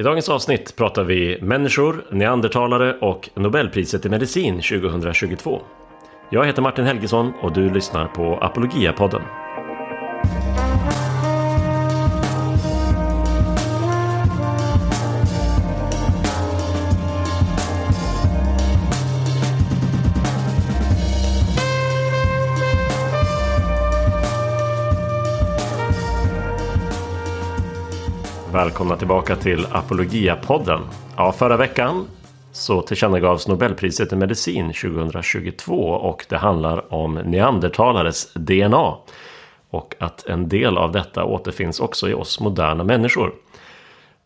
I dagens avsnitt pratar vi människor, neandertalare och Nobelpriset i medicin 2022. Jag heter Martin Helgesson och du lyssnar på Apologia-podden. Välkomna tillbaka till Apologia-podden. Ja, förra veckan så tillkännagavs Nobelpriset i medicin 2022 och det handlar om neandertalares DNA. Och att en del av detta återfinns också i oss moderna människor.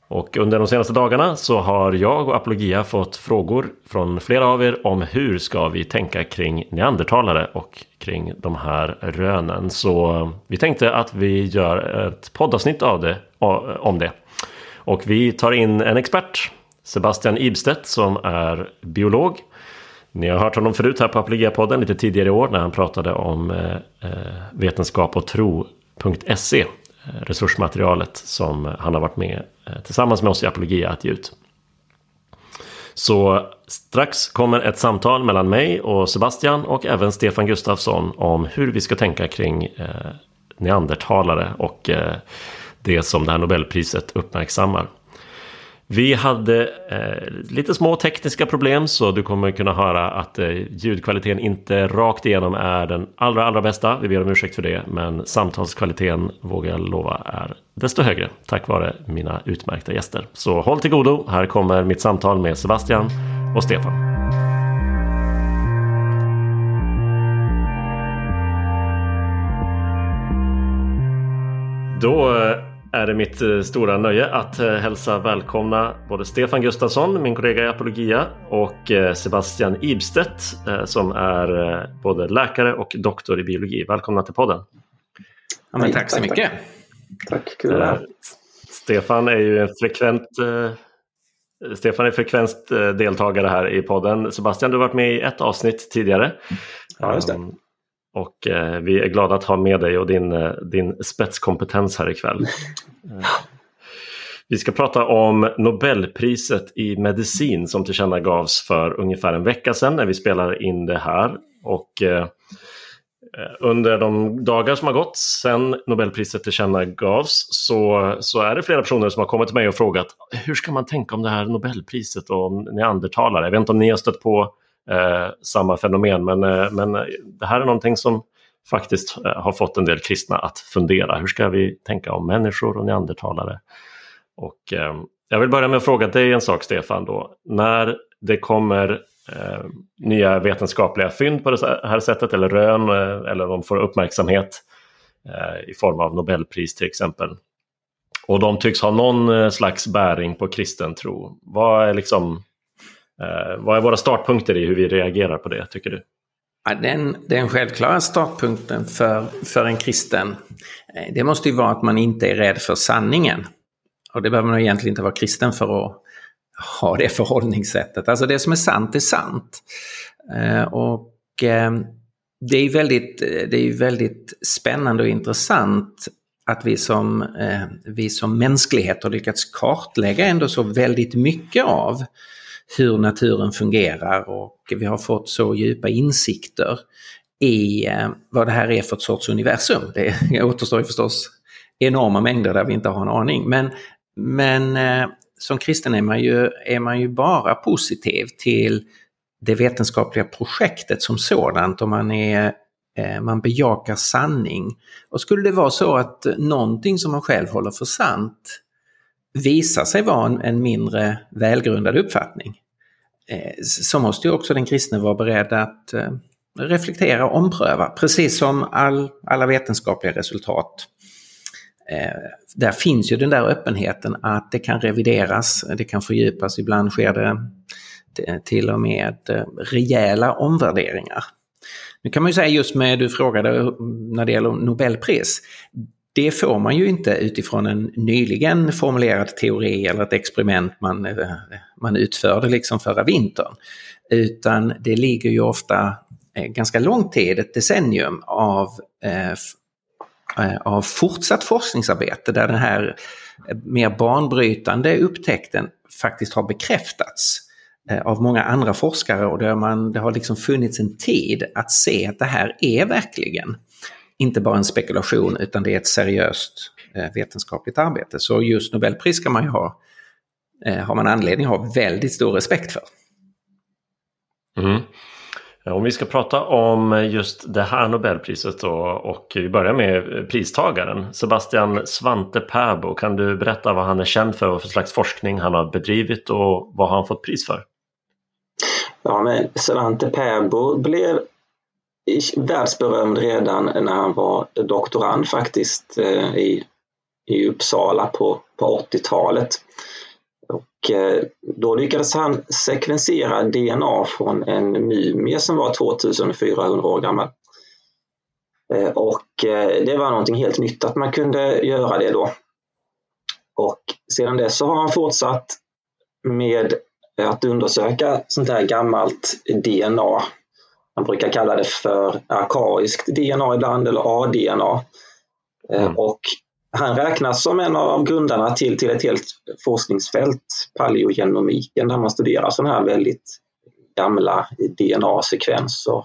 Och under de senaste dagarna så har jag och Apologia fått frågor från flera av er om hur ska vi tänka kring neandertalare och kring de här rönen. Så vi tänkte att vi gör ett poddavsnitt av det, om det. Och vi tar in en expert, Sebastian Ibstedt som är biolog. Ni har hört honom förut här på Apologia-podden lite tidigare i år när han pratade om eh, eh vetenskap och tro.se eh, resursmaterialet som han har varit med eh, tillsammans med oss i Apologia att ge ut. Så strax kommer ett samtal mellan mig och Sebastian och även Stefan Gustafsson om hur vi ska tänka kring eh, neandertalare och eh, det som det här Nobelpriset uppmärksammar. Vi hade eh, lite små tekniska problem så du kommer kunna höra att eh, ljudkvaliteten inte rakt igenom är den allra allra bästa. Vi ber om ursäkt för det men samtalskvaliteten vågar jag lova är desto högre tack vare mina utmärkta gäster. Så håll till godo, här kommer mitt samtal med Sebastian och Stefan. Då eh, är det mitt eh, stora nöje att eh, hälsa välkomna både Stefan Gustafsson, min kollega i Apologia, och eh, Sebastian Ibstedt som är både läkare och doktor i biologi. Välkomna till podden. Ja, men tack så mycket. Tack, kul att Stefan är ju en frekvent Stefan är frekvent deltagare här i podden. Sebastian, du har varit med i ett avsnitt tidigare. Ja, just det. Och eh, vi är glada att ha med dig och din, eh, din spetskompetens här ikväll. Eh, vi ska prata om Nobelpriset i medicin som tillkännagavs för ungefär en vecka sedan när vi spelar in det här. Och eh, under de dagar som har gått sedan Nobelpriset tillkännagavs så, så är det flera personer som har kommit till mig och frågat hur ska man tänka om det här Nobelpriset och om neandertalare? Jag vet inte om ni har stött på eh, Eh, samma fenomen. Men, eh, men det här är någonting som faktiskt eh, har fått en del kristna att fundera. Hur ska vi tänka om människor och neandertalare? Och, eh, jag vill börja med att fråga dig en sak Stefan. Då. När det kommer eh, nya vetenskapliga fynd på det här sättet eller rön eh, eller de får uppmärksamhet eh, i form av Nobelpris till exempel. Och de tycks ha någon eh, slags bäring på kristen tro. Vad är liksom Eh, vad är våra startpunkter i hur vi reagerar på det, tycker du? Ja, den, den självklara startpunkten för, för en kristen, eh, det måste ju vara att man inte är rädd för sanningen. Och det behöver man egentligen inte vara kristen för att ha det förhållningssättet. Alltså det som är sant är sant. Eh, och ehm, det är väldigt, det är väldigt spännande och intressant att vi som, eh, vi som mänsklighet har lyckats kartlägga ändå så väldigt mycket av hur naturen fungerar och vi har fått så djupa insikter i eh, vad det här är för ett sorts universum. Det återstår ju förstås enorma mängder där vi inte har en aning. Men, men eh, som kristen är man, ju, är man ju bara positiv till det vetenskapliga projektet som sådant och man, är, eh, man bejakar sanning. Och skulle det vara så att någonting som man själv håller för sant visar sig vara en, en mindre välgrundad uppfattning, Eh, så måste ju också den kristne vara beredd att eh, reflektera och ompröva, precis som all, alla vetenskapliga resultat. Eh, där finns ju den där öppenheten att det kan revideras, det kan fördjupas, ibland sker det till och med rejäla omvärderingar. Nu kan man ju säga just med, du frågade när det gäller Nobelpris, det får man ju inte utifrån en nyligen formulerad teori eller ett experiment man, eh, man utförde liksom förra vintern. Utan det ligger ju ofta eh, ganska lång tid, ett decennium av eh, eh, av fortsatt forskningsarbete där den här mer banbrytande upptäckten faktiskt har bekräftats av många andra forskare och där man, det har liksom funnits en tid att se att det här är verkligen inte bara en spekulation utan det är ett seriöst vetenskapligt arbete. Så just Nobelpris ska man ju ha, har man anledning att ha väldigt stor respekt för. Mm. Om vi ska prata om just det här Nobelpriset då och vi börjar med pristagaren Sebastian Svante Pääbo. Kan du berätta vad han är känd för, vad för slags forskning han har bedrivit och vad har han fått pris för? Ja, men Svante Pääbo blev världsberömd redan när han var doktorand faktiskt eh, i, i Uppsala på, på 80-talet. Och eh, då lyckades han sekvensera DNA från en mumie som var 2400 år gammal. Eh, och det var någonting helt nytt att man kunde göra det då. Och sedan dess så har han fortsatt med att undersöka sånt här gammalt DNA. Man brukar kalla det för arkaiskt DNA ibland eller ADNA. Mm. Och han räknas som en av grundarna till, till ett helt forskningsfält, paleogenomiken, där man studerar sådana här väldigt gamla DNA-sekvenser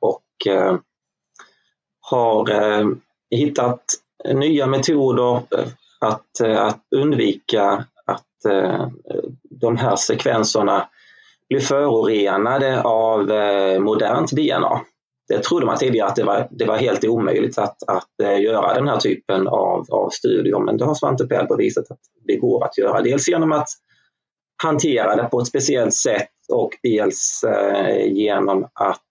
och eh, har eh, hittat nya metoder eh, att, eh, att undvika att eh, de här sekvenserna blir förorenade av eh, modernt DNA det trodde man tidigare att det var, det var helt omöjligt att, att eh, göra den här typen av, av studier, men det har Svante Pääbo visat att det går att göra. Dels genom att hantera det på ett speciellt sätt och dels eh, genom att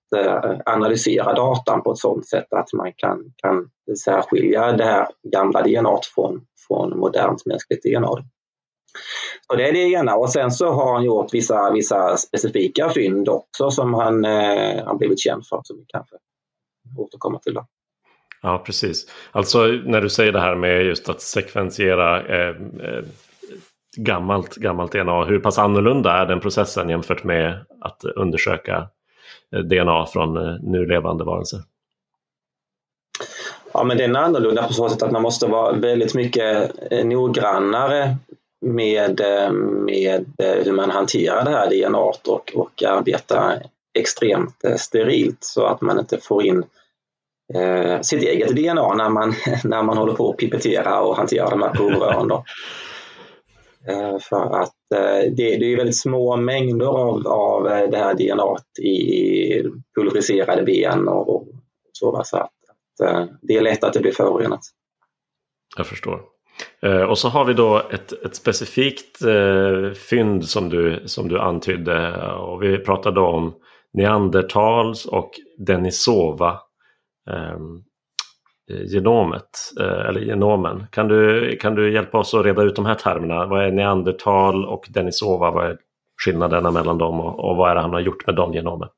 analysera datan på ett sådant sätt att man kan, kan särskilja det här gamla DNA från, från modernt mänskligt DNA. Så det är det ena och sen så har han gjort vissa, vissa specifika fynd också som han eh, har blivit känd för som vi kanske återkommer till. Då. Ja, precis. Alltså när du säger det här med just att sekventiera eh, eh, gammalt, gammalt DNA, hur pass annorlunda är den processen jämfört med att undersöka eh, DNA från eh, nu levande varelser? Ja, men den är annorlunda på så sätt att man måste vara väldigt mycket eh, noggrannare med, eh, med eh, hur man hanterar det här DNA och, och arbetar extremt eh, sterilt så att man inte får in eh, sitt eget DNA när man, när man håller på att pipettera och hantera de här provrören. Eh, för att eh, det, det, är väldigt små mängder av, av det här DNA i pulveriserade ben och, och så. så att, att, det är lätt att det blir förorenat. Jag förstår. Eh, och så har vi då ett, ett specifikt eh, fynd som du, som du antydde. Och vi pratade om neandertals och Denisova eh, genomet, eh, eller genomen. Kan du, kan du hjälpa oss att reda ut de här termerna? Vad är neandertal och Denisova? Vad är skillnaderna mellan dem och, och vad är det han har gjort med de genomen?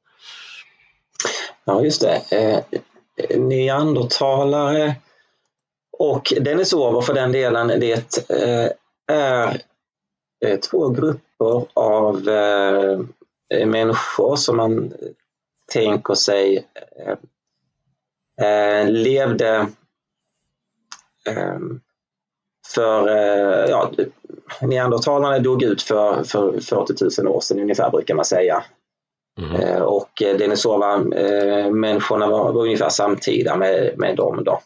Ja, just det. Eh, eh neandertalare och Denisova för den delen, det eh, är eh, två grupper av eh, människor som man tänker sig levde för, ja, neandertalarna dog ut för, för 40 000 år sedan ungefär brukar man säga. Mm. Och Denisova-människorna var, var ungefär samtida med, med dem. Då.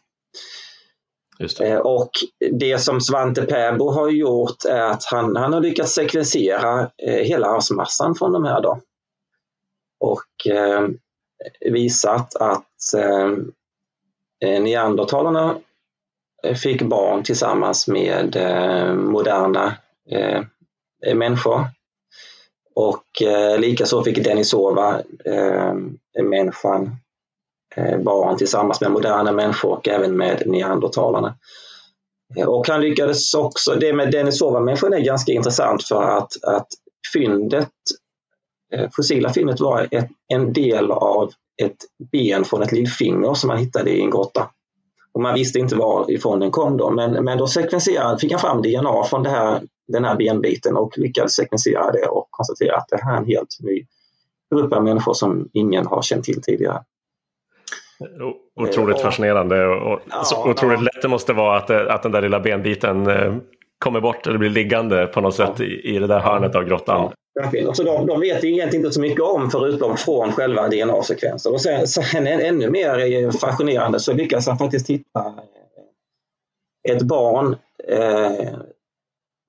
Det. Eh, och det som Svante Pääbo har gjort är att han, han har lyckats sekvensera eh, hela arvsmassan från de här. Då. Och eh, visat att eh, eh neandertalarna fick barn tillsammans med eh, moderna eh, människor. Och eh, likaså fick Denisova, eh, människan, Eh, var barn tillsammans med moderna människor och även med neandertalarna. Eh, och han lyckades också, det med Denisova-människan är ganska intressant för att, att fyndet, eh, fossila fyndet var ett, en del av ett ben från ett lillfinger som man hittade i en grotta. Och man visste inte varifrån den kom då, men, men då sekvenserade, fick han fram DNA från det här, den här benbiten och lyckades sekvensera det och konstatera att det här är en helt ny grupp av människor som ingen har känt till tidigare. Otroligt eh, fascinerande och, och ja, så otroligt ja. lätt det måste vara att, att den där lilla benbiten kommer bort eller blir liggande på något sätt i, i det där hörnet av grottan. Ja, så de, de vet egentligen inte så mycket om förutom från själva DNA-sekvenser. Och sen, sen ännu mer fascinerande så lyckas han faktiskt hitta ett barn eh,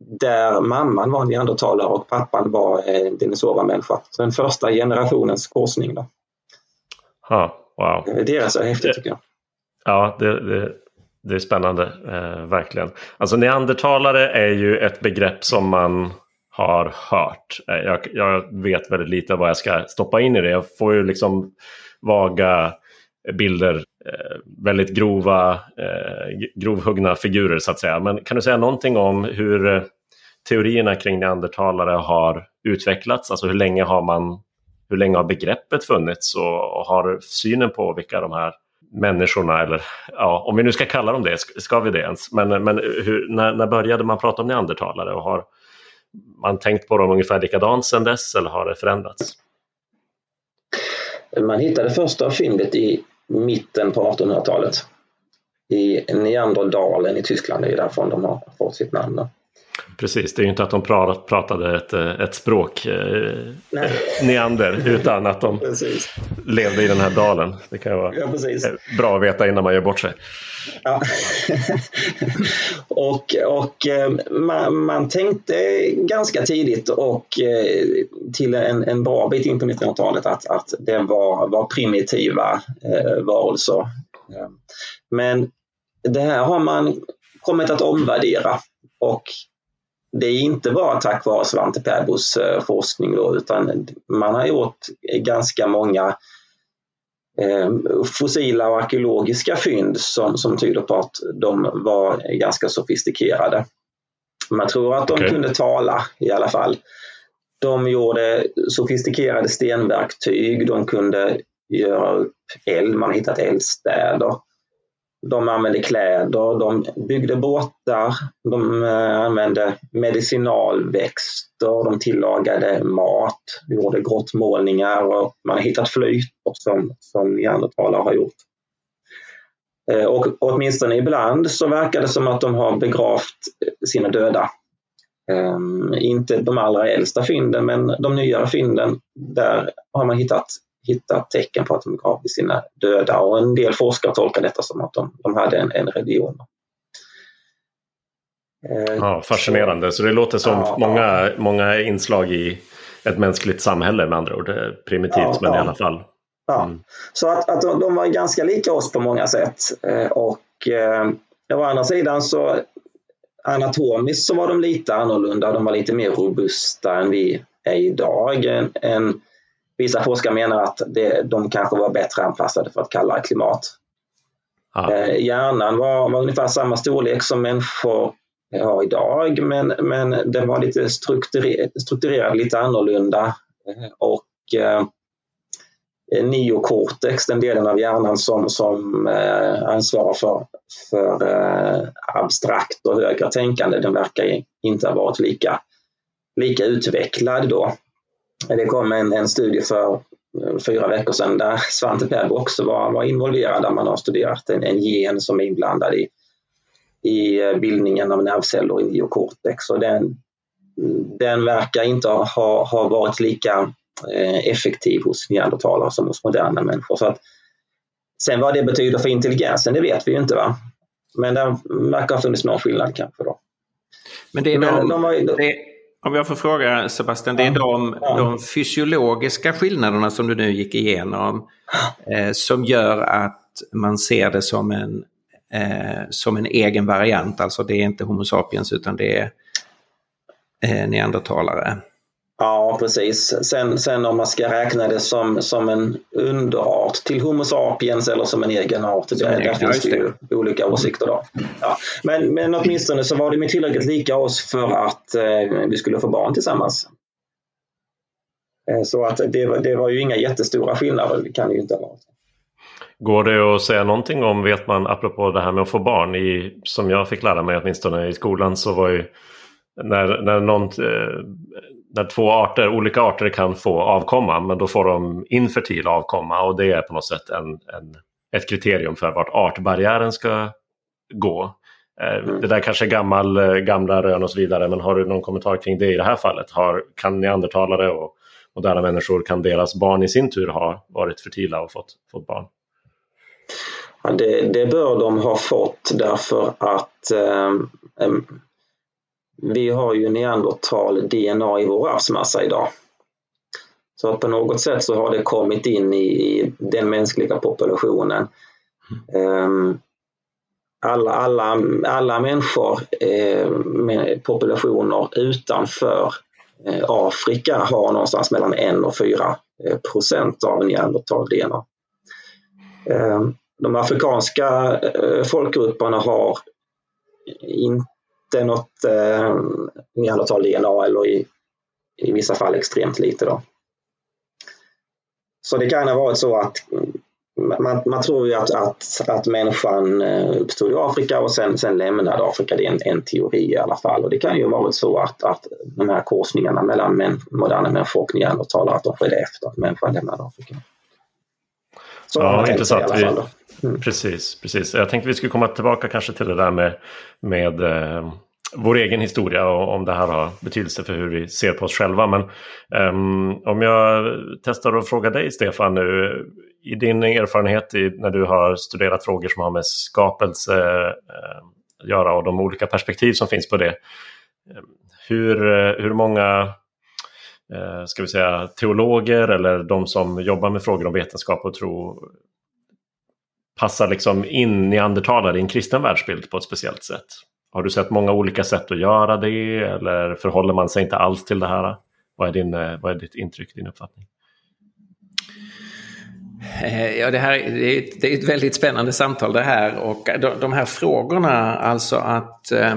där mamman var neandertalare och pappan var eh, dinosauriemänniska. Så den första generationens korsning. Då. Ha, wow. Det är så häftigt tycker jag. Ja, det, det, det är spännande, eh, verkligen. Alltså neandertalare är ju ett begrepp som man har hört. Eh, jag, jag, vet väldigt lite vad jag ska stoppa in i det. Jag får ju liksom vaga bilder, eh, väldigt grova, eh, grovhuggna figurer så att säga. Men kan du säga någonting om hur eh, teorierna kring neandertalare har utvecklats? Alltså hur länge har man hur länge har begreppet funnits och, och har synen på vilka de här människorna, eller ja, om vi nu ska kalla dem det, ska vi det ens? Men, men hur, när, när började man prata om neandertalare och har man tänkt på dem ungefär likadant sedan dess eller har det förändrats? Man hittade första fyndet i mitten på 1800-talet i Neanderdalen i Tyskland, det är därifrån de har fått sitt namn. Precis, det är ju inte att de pratade ett, ett språk, eh, neander, utan att de precis. levde i den här dalen. Det kan vara ja, bra att veta innan man gör bort sig. Ja. och och eh, man, man, tänkte ganska tidigt och eh, till en, en bra bit in på 1900-talet att, att det var, var primitiva eh, varelser. Men det här har man kommit att omvärdera och det är inte bara tack vare Svante Pääbos eh, forskning då, utan man har gjort ganska många eh, fossila och arkeologiska fynd som, som tyder på att de var ganska sofistikerade. Man tror att de okay. kunde tala i alla fall. De gjorde sofistikerade stenverktyg, de kunde göra upp eld, man har hittat eldstäder. De använde kläder, de byggde båtar, de eh, använde medicinalväxter, de tillagade mat, gjorde grottmålningar och man har hittat flöjter som, som neandertalare har gjort. Eh, och åtminstone ibland så verkar det som att de har begravt eh, sina döda. Ehm, inte de allra äldsta fynden, men de nyare fynden, där har man hittat hittat tecken på att de gav sina döda och en del forskare tolkar detta som att de, de hade en, en religion. Eh, ja, fascinerande, så det låter som ja, många, ja. många inslag i ett mänskligt samhälle med andra ord. Primitivt ja, men i alla fall. Ja. Mm. Så att, att de, de, var ganska lika oss på många sätt. Eh, och eh, å andra sidan så anatomiskt så var de lite annorlunda. De var lite mer robusta än vi är idag. En, en Vissa forskare menar att det, de kanske var bättre anpassade för ett kallare klimat. Ah. Hjärnan var, var ungefär samma storlek som människor har idag, men, men den var lite strukturerad, strukturerad lite annorlunda. Eh, och eh, neocortex, den delen av hjärnan som, som eh, ansvarar för, för eh, abstrakt och högre tänkande, den verkar inte ha varit lika, lika utvecklad då. Det kom en, en studie för fyra veckor sedan där Svante Pääbo också var, var involverad, där man har studerat en, en gen som är inblandad i, i bildningen av nervceller i neokortex. Och den, den verkar inte ha, ha varit lika eh, effektiv hos neandertalare som hos moderna människor. Så att, sen vad det betyder för intelligensen, det vet vi ju inte. va? Men det verkar ha funnits någon skillnad kanske. Då. Men det är, de, de var, det, om jag får fråga Sebastian, det är de, de fysiologiska skillnaderna som du nu gick igenom eh, som gör att man ser det som en, eh, som en egen variant. Alltså det är inte Homo sapiens utan det är eh, neandertalare. Ja, precis. Sen, sen om man ska räkna det som, som en underart till Homo sapiens eller som en egen art, det, där egen, finns det ju olika åsikter. Då. Ja. Men, men åtminstone så var de tillräckligt lika oss för att eh, vi skulle få barn tillsammans. Eh, så att det, det var ju inga jättestora skillnader, det kan det ju inte ha varit. Går det att säga någonting om, vet man, apropå det här med att få barn, i, som jag fick lära mig åtminstone i skolan så var ju när, när någon eh, när två arter, olika arter kan få avkomma men då får de infertil avkomma och det är på något sätt en, en ett kriterium för vart artbarriären ska gå. Mm. Det där kanske är gammal, gamla rön och så vidare, men har du någon kommentar kring det i det här fallet? Har, kan neandertalare och moderna människor, kan deras barn i sin tur ha varit fertila och fått, fått barn? Ja, det, det, bör de ha fått därför att eh, vi har ju neandertal-DNA i vår arvsmassa idag. Så att på något sätt så har det kommit in i, i den mänskliga populationen. Um, alla, alla, alla människor, eh, med populationer utanför eh, Afrika har någonstans mellan 1 och 4 eh, procent av neandertal-DNA. Eh, de afrikanska eh, folkgrupperna har inte något eh, neandertal-DNA eller i, i vissa fall extremt lite. Då. Så det kan ha varit så att man, man tror ju att, att, att människan eh, uppstod i Afrika och sen, sen lämnade Afrika. Det är en, en teori i alla fall. Och det kan ju ha varit så att, att de här korsningarna mellan män, moderna människor och neandertalare, att de skedde efter att människan lämnade Afrika. Så ja, intressant. Vi, mm. Precis, precis. Jag tänkte vi skulle komma tillbaka kanske till det där med, med eh, vår egen historia och om det här har betydelse för hur vi ser på oss själva. Men um, om jag testar att fråga dig Stefan nu, i din erfarenhet i, när du har studerat frågor som har med skapelse uh, att göra och de olika perspektiv som finns på det. Um, hur, hur många Eh, ska vi säga, teologer eller de som jobbar med frågor om vetenskap och tro passar liksom in neandertalare i en kristen världsbild på ett speciellt sätt? Har du sett många olika sätt att göra det eller förhåller man sig inte alls till det här? Vad är, din, eh, vad är ditt intryck, din uppfattning? Eh, ja, det, här, det, är ett, det är ett väldigt spännande samtal det här och de, de här frågorna, alltså att eh,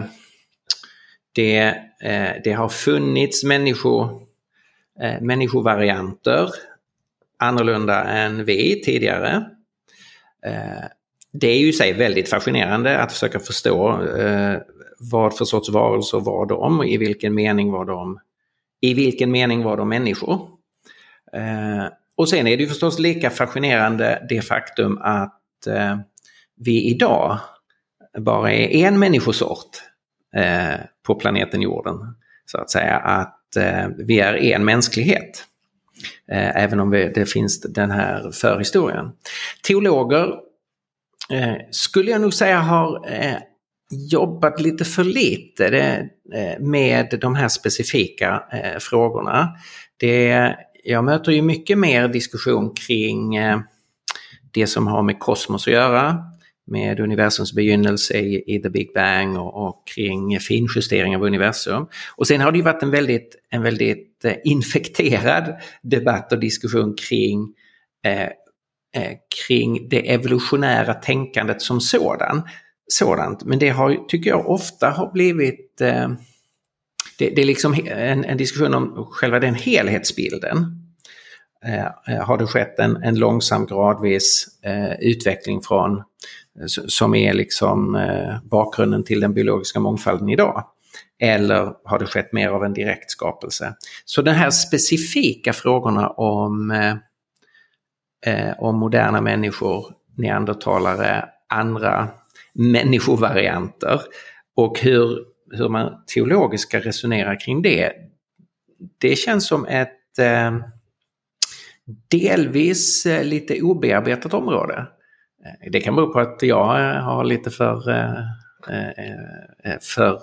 det, det har funnits människor Eh, människovarianter annorlunda än vi tidigare eh, det är ju i sig väldigt fascinerande att försöka förstå eh, vad för sorts varelser var de, i vilken mening var de, i vilken mening var de människor. Eh, och sen är det ju förstås lika fascinerande det faktum att eh, vi idag bara är en människosort eh, på planeten jorden. Så att säga att Eh, vi är en mänsklighet. Eh, även om vi, det finns den här förhistorien. Teologer eh, skulle jag nog säga har eh, jobbat lite för lite det, eh, med de här specifika eh, frågorna. Det, jag möter ju mycket mer diskussion kring eh, det som har med kosmos att göra, med universums begynnelse i, i The Big Bang och, och, kring finjustering av universum. Och sen har det ju varit en väldigt, en väldigt eh, infekterad debatt och diskussion kring eh, Eh, kring det evolutionära tänkandet som sådan, sådant. Men det har, tycker jag ofta har blivit eh, det, det, är liksom en, en, diskussion om själva den helhetsbilden. Eh, eh har det skett en, en långsam gradvis eh, utveckling från som är liksom eh, bakgrunden till den biologiska mångfalden idag? Eller har det skett mer av en direkt skapelse? Så de här specifika frågorna om eh, eh, om moderna människor, neandertalare, andra människovarianter och hur, hur man teologiskt ska resonera kring det. Det känns som ett eh, delvis lite obearbetat område. Eh, det kan bero på att jag har lite för, eh, eh, för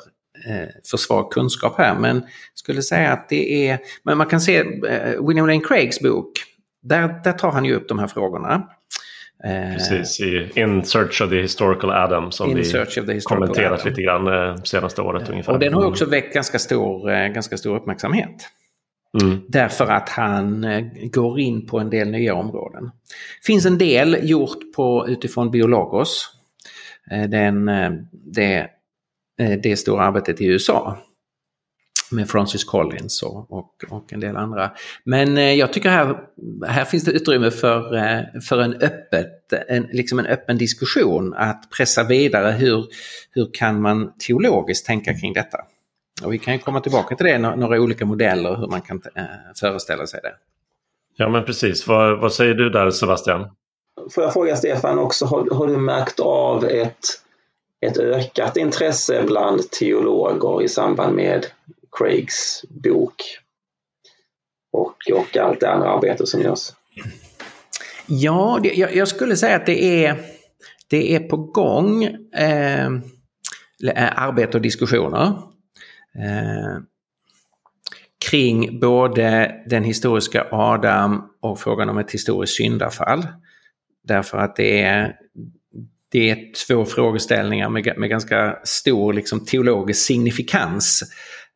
för svag kunskap här men skulle säga att det är, men man kan se William Lane Craigs bok där, där tar han ju upp de här frågorna. Eh, Precis, i In Search of the Historical Adam som vi kommenterat Adam. lite grann eh, senaste året ungefär. Och den har också väckt ganska stor, eh, ganska stor uppmärksamhet. Mm. Därför att han eh, går in på en del nya områden. Det finns en del gjort på, utifrån Biologos. Den, det, eh, det stora arbetet i USA med Francis Collins och, och, och, en del andra. Men jag tycker här, här finns det utrymme för, för en, öppet, en, liksom en öppen diskussion att pressa vidare hur, hur kan man teologiskt tänka kring detta. Och vi kan komma tillbaka till det, några olika modeller hur man kan eh, föreställa sig det. Ja men precis, vad, vad säger du där Sebastian? får jag fråga Stefan också, har, har du märkt av ett, ett ökat intresse bland teologer i samband med Craigs bok och, och allt det andra arbete som görs? Ja, det, jag, jag, skulle säga att det är, det är på gång eh, arbete och diskussioner. Eh, kring både den historiska Adam och frågan om ett historiskt syndafall. Därför att det är, det är två frågeställningar med, med ganska stor liksom, teologisk signifikans.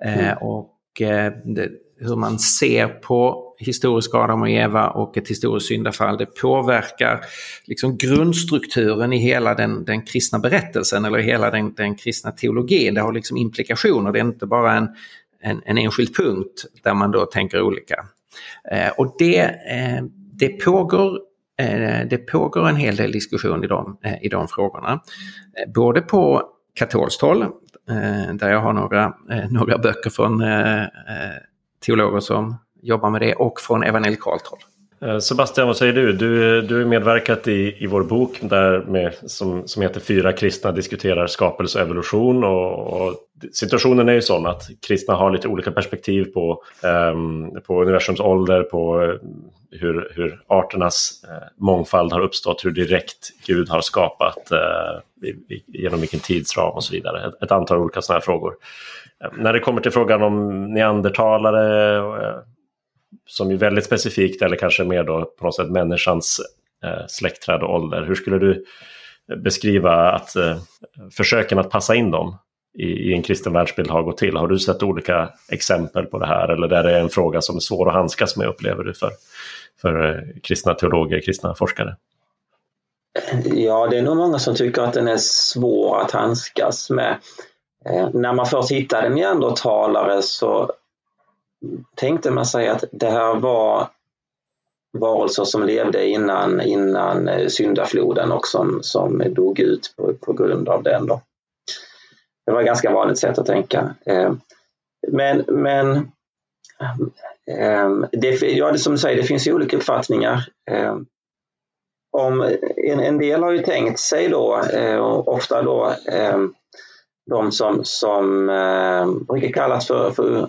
Eh, mm. och eh, det, hur man ser på historisk Adam och Eva och ett historiskt syndafall, det påverkar liksom grundstrukturen i hela den, den kristna berättelsen eller hela den, den kristna teologin. Det har liksom implikationer, det är inte bara en, en, en enskild punkt där man då tänker olika. Eh, och det, eh, det, pågår, eh, det pågår en hel del diskussion i de, eh, i de frågorna. Eh, både på katolskt håll, eh, där jag har några, några böcker från teologer som jobbar med det, och från evangelikalt håll. Eh, Sebastian, vad säger du? Du, du har medverkat i, i vår bok där med, som, som heter Fyra kristna diskuterar skapelse och evolution. Och, och situationen är ju sån att kristna har lite olika perspektiv på, um, på universums ålder, på eh, hur, hur arternas uh, mångfald har uppstått, hur direkt Gud har skapat, uh, i, genom vilken tidsram och så vidare. Ett, ett antal olika sådana här frågor. när det kommer till frågan om neandertalare som är väldigt specifikt eller kanske mer då på något sätt människans eh, släktträd och ålder. Hur skulle du beskriva att eh, försöken att passa in dem i, i, en kristen världsbild har gått till? Har du sett olika exempel på det här eller är det en fråga som är svår att handskas med upplever du för, för eh, kristna teologer, kristna forskare? Ja, det är nog många som tycker att den är svår att handskas med. Eh, när man först hittar en neandertalare så tänkte man sig att det här var varelser som levde innan, innan eh, syndafloden och som, som dog ut på, på grund av den. Då. Det var ett ganska vanligt sätt att tänka. Eh, men, men ehm, det, ja, som du säger, det finns ju olika uppfattningar. Ehm, om, en, en del har ju tänkt sig då, eh, ofta då, ehm, de som, som brukar kallas för, för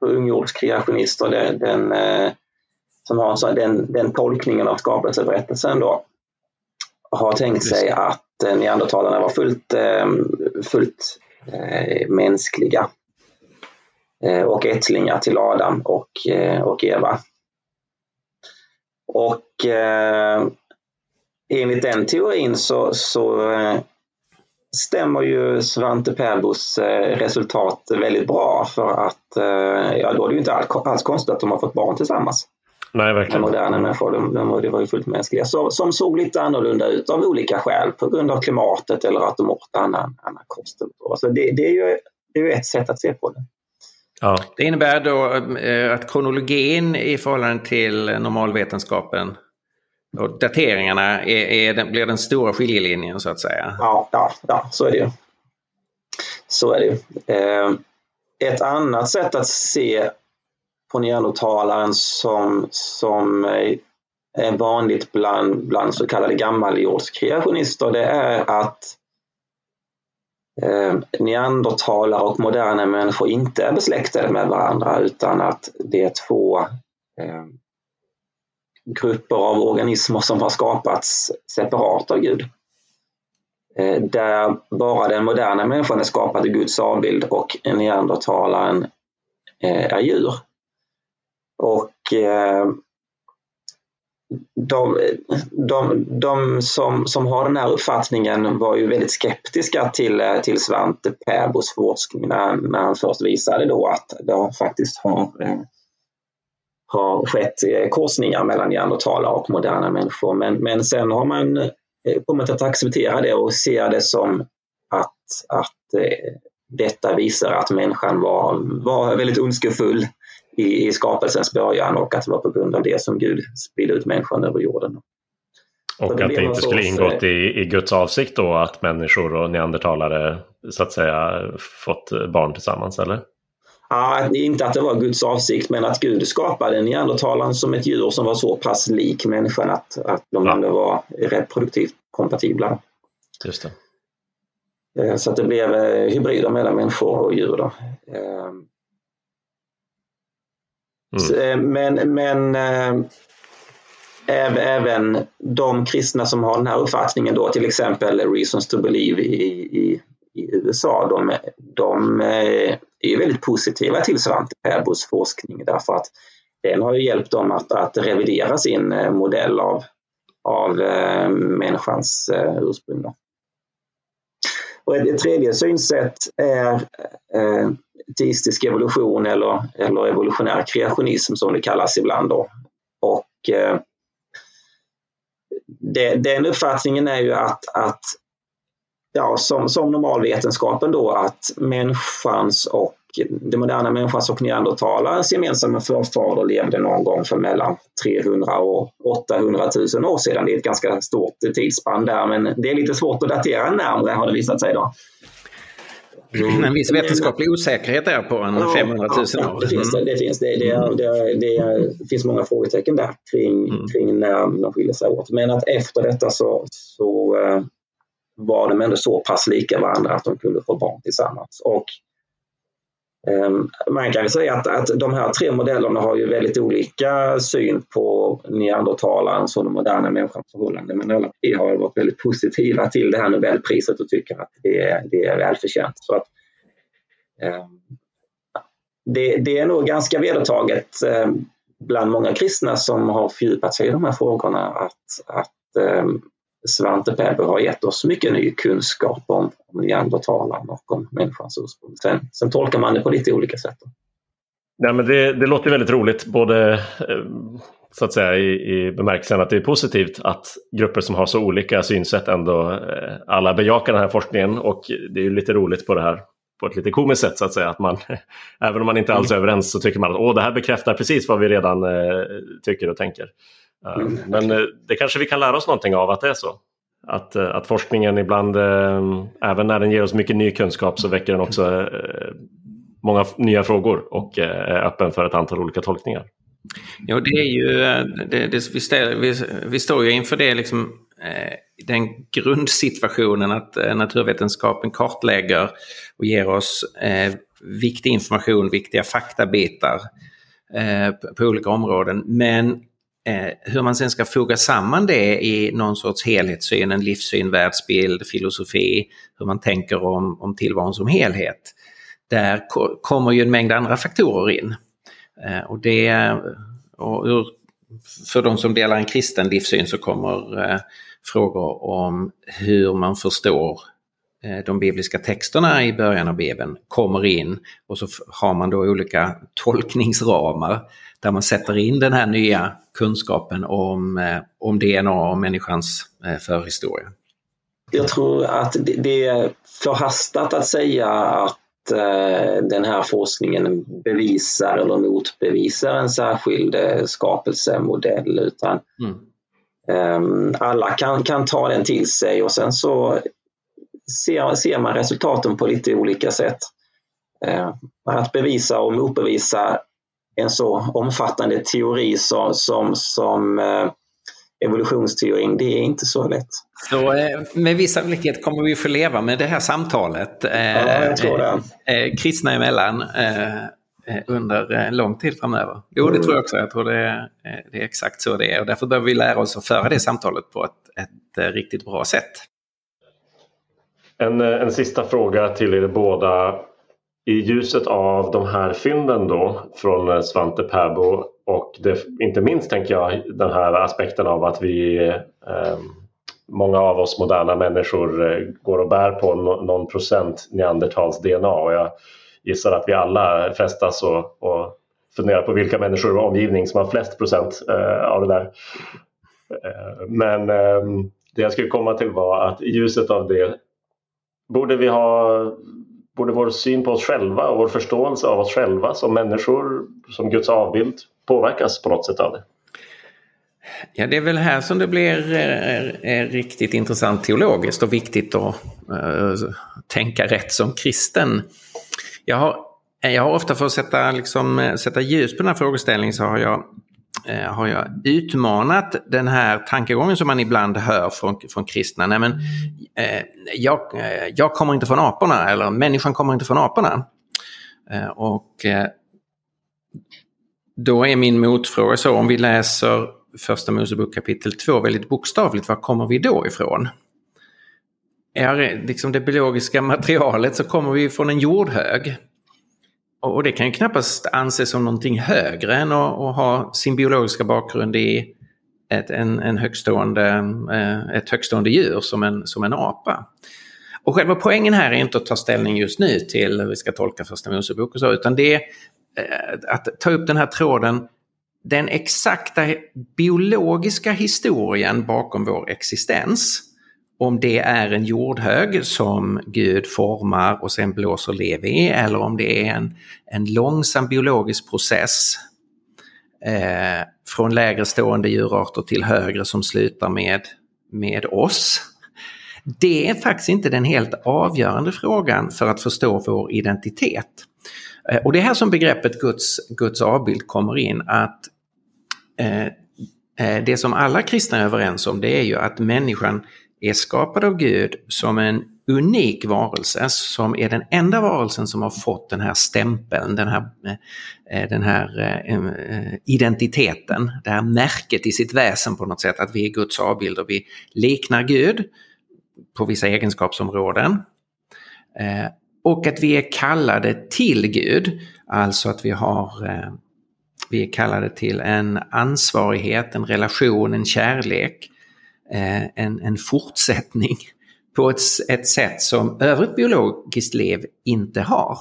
unggjordskreationister, den, den, eh, som har den, den tolkningen av skapelseberättelsen då, har tänkt sig att eh, neandertalarna var fullt, eh, fullt mänskliga och ättlingar till Adam och, och Eva. Och eh, enligt den teorin så, så stämmer ju Svante Pääbos eh, resultat väldigt bra för att eh, ja, då är det ju inte alls konstigt att de har fått barn tillsammans. Nej, verkligen. Moderna människor, de, de, de var ju fullt mänskliga. Så, som såg lite annorlunda ut av olika skäl på grund av klimatet eller att de åt annan, annan kost. Så det, det, är ju, det är ju ett sätt att se på det. Ja. Det innebär då eh, att kronologin i förhållande till normalvetenskapen och dateringarna är, är den, blir den stora skiljelinjen så att säga. Ja, ja, ja så är det ju. Så är det ju. Eh, ett annat sätt att se på neandertalaren som, som är vanligt bland, bland så kallade gammaljordskreationister det är att eh, neandertalare och moderna människor inte är besläktade med varandra utan att det är två eh, grupper av organismer som har skapats separat av Gud. Eh, där bara den moderna människan är skapad i Guds avbild och neandertalaren eh, är djur. Och eh, de, de, de som, som har den här uppfattningen var ju väldigt skeptiska till, till Svante Pääbos forskning när, när han först visade då att det faktiskt har har skett eh, korsningar mellan neandertalare och moderna människor. Men, men sen har man eh, kommit att acceptera det och ser det som att, att eh, detta visar att människan var, var väldigt ondskefull i, i skapelsens början och att det var på grund av det som Gud spridde ut människan över jorden. Och att det inte skulle ingått i, i Guds avsikt då att människor och neandertalare så att säga fått barn tillsammans eller? Ja, inte att det var Guds avsikt, men att Gud skapade neandertalaren som ett djur som var så pass lik människan att, att de ja. var reproduktivt kompatibla. Just det. Eh, så att det blev eh, hybrider mellan människor och djur. Då. Mm. Men, men även de kristna som har den här uppfattningen då, till exempel Reasons to Believe i, i, i USA, de, de är väldigt positiva till Svante Pääbos forskning därför att den har ju hjälpt dem att, att revidera sin eh, modell av, av eh, människans eh, ursprung. Och ett, tredje synsätt är eh, teistisk evolution eller, eller evolutionär kreationism som det kallas ibland. Då. Och, eh, det, den uppfattningen är ju att, att ja, som, som normalvetenskapen då, att människans och det moderna människans och neandertalarens gemensamma förfader levde någon gång för mellan 300 och 800 000 år sedan. Det är ett ganska stort tidsspann där, men det är lite svårt att datera närmare har det visat sig. Då. Mm. En viss vetenskaplig osäkerhet där på en ja, 500 000 ja, år. Det finns, det, det, finns, det, det, det, det finns många frågetecken där kring, mm. kring när de skiljer sig åt. Men att efter detta så, så uh, var de ändå så pass lika varandra att de kunde få barn tillsammans. Och ehm, man kan säga att, att de här tre modellerna har ju väldigt olika syn på neandertalarens och den moderna människans förhållande. Men alla tre har varit väldigt positiva till det här Nobelpriset och tycker att det är, det är välförtjänt. Så att, eh, det, det, är nog ganska vedertaget eh, bland många kristna som har fördjupat sig i de här frågorna att, att eh, Svante Pääbo har gett oss mycket ny kunskap om, om neandertalaren och om människans ursprung. Sen, sen tolkar man det på lite olika sätt. Nej, men det, det låter väldigt roligt, både eh, så att säga i, i bemärkelsen att det är positivt att grupper som har så olika synsätt ändå eh, alla bejakar den här forskningen och det är ju lite roligt på det här på ett lite komiskt sätt så att säga. Att man, även om man inte alls är överens så tycker man att Åh, det här bekräftar precis vad vi redan eh, tycker och tänker. Mm. Men eh, det kanske vi kan lära oss någonting av att det är så. Att, eh, att forskningen ibland, eh, även när den ger oss mycket ny kunskap så väcker den också många nya frågor och är öppen för ett antal olika tolkningar. Ja, det är ju, det, det, vi, ställer, vi, vi, står ju inför det liksom, den grundsituationen att naturvetenskapen kartlägger och ger oss eh, viktig information, viktiga faktabitar eh, på, olika områden. Men Eh, Eh, hur man sen ska foga samman det i någon sorts helhetssyn, en livssyn, världsbild, filosofi, hur man tänker om, om tillvaron som helhet. Där kommer ju en mängd andra faktorer in. Eh, och det, och ur, för de som delar en kristen livssyn så kommer eh, frågor om hur man förstår Eh, de bibliska texterna i början av Bibeln kommer in och så har man då olika tolkningsramar där man sätter in den här nya kunskapen om, eh, om DNA och människans eh, förhistoria. Jag tror att det är förhastat att säga att den här forskningen bevisar eller motbevisar en särskild skapelsemodell utan mm. Ehm, alla kan, kan ta den till sig och sen så ser, ser man resultaten på lite olika sätt. Eh, att bevisa och motbevisa en så omfattande teori som, som, som eh, evolutionsteorin, det är inte så lätt. Så eh, med viss sannolikhet kommer vi få leva med det här samtalet ja, jag tror det. kristna emellan under lång tid framöver. Jo, det tror jag också. Jag tror det är, det är exakt så det är och därför behöver vi lära oss att föra det samtalet på ett, ett riktigt bra sätt. En, en sista fråga till er båda. I ljuset av de här fynden då från eh, Svante Pääbo och det, inte minst tänker jag den här aspekten av att vi eh, många av oss moderna människor eh, går och bär på någon procent neandertals DNA och jag gissar att vi alla frestas och, och funderar på vilka människor i vår omgivning som har flest procent eh, av det där. Eh, men ehm, det jag skulle komma till var att i ljuset av det borde vi ha borde vår syn på oss själva och vår förståelse av oss själva som människor, som Guds avbild, påverkas på något sätt av det? Ja, det är väl här som det blir eh, eh, eh riktigt intressant teologiskt och viktigt att äh, tänka rätt som kristen. Jag har Jag har ofta för att sätta, liksom, sätta ljus på den här frågeställningen så har jag, Eh, har jag utmanat den här tankegången som man ibland hör från, från kristna. Nej, men, eh, jag, eh, jag kommer inte från aporna eller människan kommer inte från aporna. Eh, och eh, då är min motfråga så om vi läser första Mosebok kapitel 2 väldigt bokstavligt, var kommer vi då ifrån? Är liksom det biologiska materialet så kommer vi från en jordhög. Och det kan ju knappast anses som någonting högre än att, att ha sin biologiska bakgrund i ett, en, en högstående, eh, ett högstående djur som en, som en apa. Och själva poängen här är inte att ta ställning just nu till hur vi ska tolka första Mosebok och så, utan det är eh, att ta upp den här tråden den exakta biologiska historien bakom vår existens. Om det är en jordhög som Gud formar och sen blåser lev i eller om det är en, en långsam biologisk process eh, från lägre stående djurarter till högre som slutar med, med oss. Det är faktiskt inte den helt avgörande frågan för att förstå vår identitet. Eh, och det är här som begreppet Guds, Guds avbild kommer in, att eh, eh det som alla kristna är överens om det är ju att människan är skapad av Gud som en unik varelse som är den enda varelsen som har fått den här stämpeln, den här, eh, eh, den här eh, identiteten, det här märket i sitt väsen på något sätt, att vi är Guds avbilder. Vi liknar Gud på vissa egenskapsområden. Och att vi är kallade till Gud, alltså att vi har vi är kallade till en ansvarighet, en relation, en kärlek, eh, Eh, en, en fortsättning på ett, ett sätt som övrigt biologiskt liv inte har.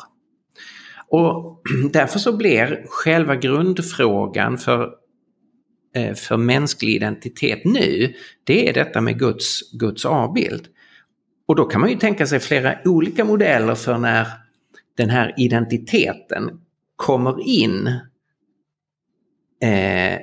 Och därför så blir själva grundfrågan för, eh, för mänsklig identitet nu, det är detta med Guds, Guds avbild. Och då kan man ju tänka sig flera olika modeller för när den här identiteten kommer in eh,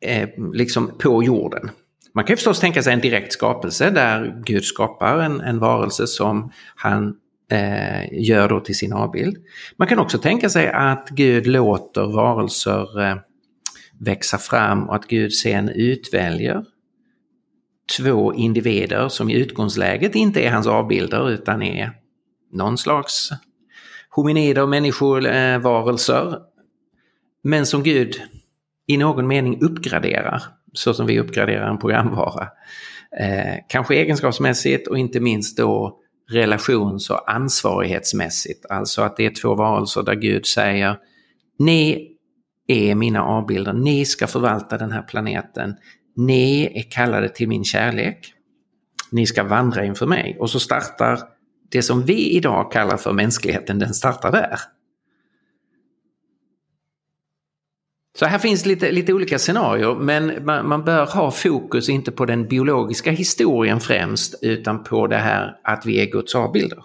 eh, liksom på jorden. Man kan förstås tänka sig en direkt skapelse där Gud skapar en, en varelse som han eh, gör då till sin avbild. Man kan också tänka sig att Gud låter varelser eh, växa fram och att Gud sen utväljer två individer som i utgångsläget inte är hans avbilder utan är någon slags hominider, människovarelser eh, men som Gud i någon mening uppgraderar, så som vi uppgraderar en programvara. Eh, kanske egenskapsmässigt och inte minst då relations och ansvarighetsmässigt. Alltså att det är två varelser där Gud säger Ni är mina avbilder, ni ska förvalta den här planeten. Ni är kallade till min kärlek. Ni ska vandra inför mig. Och så startar det som vi idag kallar för mänskligheten, den startar där. Så här finns lite, lite olika scenarier men man, man, bör ha fokus inte på den biologiska historien främst utan på det här att vi är Guds avbilder.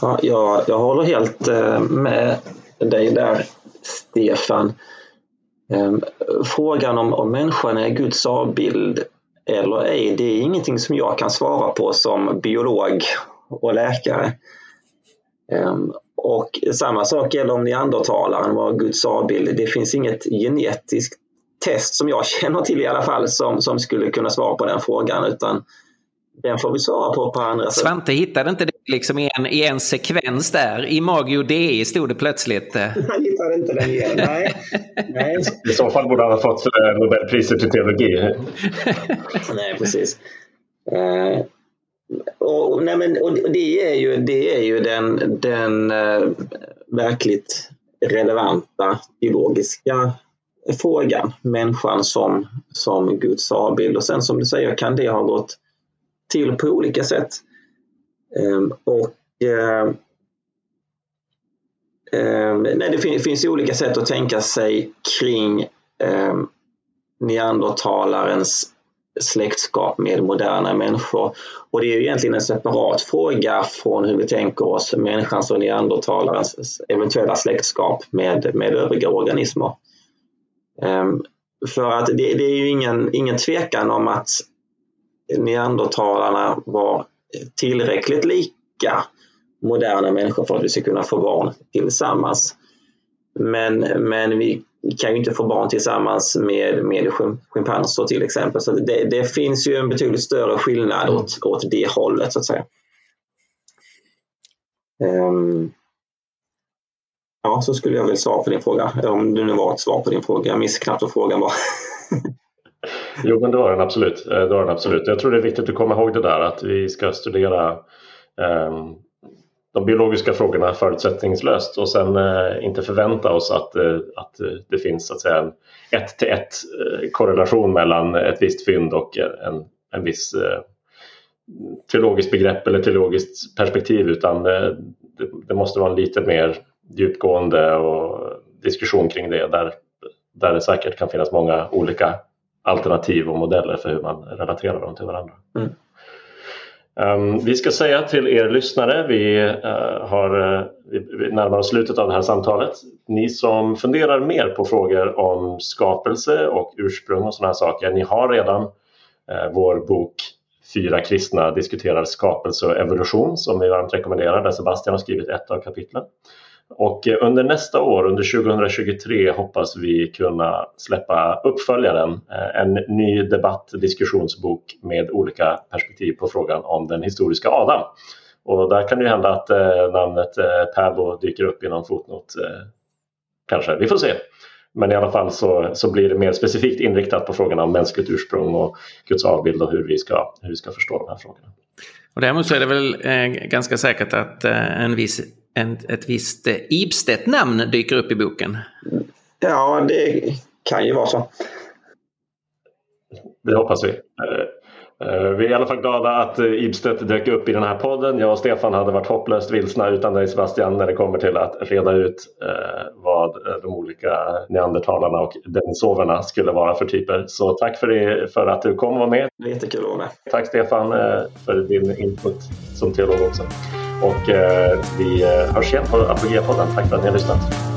Ja, jag, jag håller helt eh, med dig där Stefan. Ehm, frågan om, om människan är Guds avbild eller ej, det är ingenting som jag kan svara på som biolog och läkare. Ehm, och samma sak gäller om neandertalaren var Guds avbild. Det finns inget genetiskt test som jag känner till i alla fall som, som skulle kunna svara på den frågan utan den får vi svara på på andra sätt. Svante hittade inte det liksom i, en, i en sekvens där? I Magio DE stod det plötsligt. Han hittade inte den igen, nej. nej. I så fall borde han ha fått eh, Nobelpriset i teologi. nej, precis och, och, nej men, och det är ju, det är ju den, den uh, verkligt relevanta biologiska frågan. Människan som, som Guds avbild. Och sen som du säger kan det ha gått till på olika sätt. Ehm, och uh, nej, det fin finns olika sätt att tänka sig kring um, neandertalarens släktskap med moderna människor. Och det är ju egentligen en separat fråga från hur vi tänker oss människans och neandertalarens eventuella släktskap med, med övriga organismer. Um, för att det, det, är ju ingen, ingen tvekan om att neandertalarna var tillräckligt lika moderna människor för att vi ska kunna få barn tillsammans. Men, men vi kan ju inte få barn tillsammans med, med schimpanser till exempel. Så det, det finns ju en betydligt större skillnad mm. åt, åt det hållet så att säga. Um, ja, så skulle jag väl svara på din fråga. Om det nu var ett svar på din fråga. Jag minns knappt vad frågan var. jo, men det var den absolut. Eh, det var den absolut. Jag tror det är viktigt att komma ihåg det där att vi ska studera um, de biologiska frågorna förutsättningslöst och sen eh, inte förvänta oss att, eh, att eh, det finns så att säga, en ett till ett eh, korrelation mellan ett visst fynd och en, en viss eh, teologiskt begrepp eller teologiskt perspektiv utan eh, det, det, måste vara en lite mer djupgående och diskussion kring det där, där det säkert kan finnas många olika alternativ och modeller för hur man relaterar dem till varandra. Mm. Um, vi ska säga till er lyssnare, vi, uh, har, uh, vi närmar oss slutet av det här samtalet. Ni som funderar mer på frågor om skapelse och ursprung och sådana här saker, ni har redan uh, vår bok Fyra kristna diskuterar skapelse och evolution som vi varmt rekommenderar där Sebastian har skrivit ett av kapitlen. Och eh, under nästa år, under 2023, hoppas vi kunna släppa uppföljaren, eh, en ny debatt diskussionsbok med olika perspektiv på frågan om den historiska Adam. Och där kan det hända att eh, namnet Pabo dyker upp i någon fotnot. Kanske, vi får se. Men i alla fall så, så blir det mer specifikt inriktat på frågan om mänskligt ursprung och Guds avbild och hur vi ska, hur vi ska förstå de här frågorna. Och däremot så är det väl eh, ganska säkert att eh, en viss en, ett visst eh, Ibstedt-namn dyker upp i boken. Ja, det kan ju vara så. Det hoppas vi. Eh, eh, vi är i alla fall glada att Ibstedt dök upp i den här podden. Jag och Stefan hade varit hopplöst vilsna utan dig Sebastian när det kommer till att reda ut vad de olika neandertalarna och denisoverna skulle vara för typer. Så tack för, det, för att du kom och var med. Jättekul att vara med. Tack Stefan för din input som teolog också. Och eh, vi eh, hörs igen på Apogea-podden. Tack för att ni har lyssnat.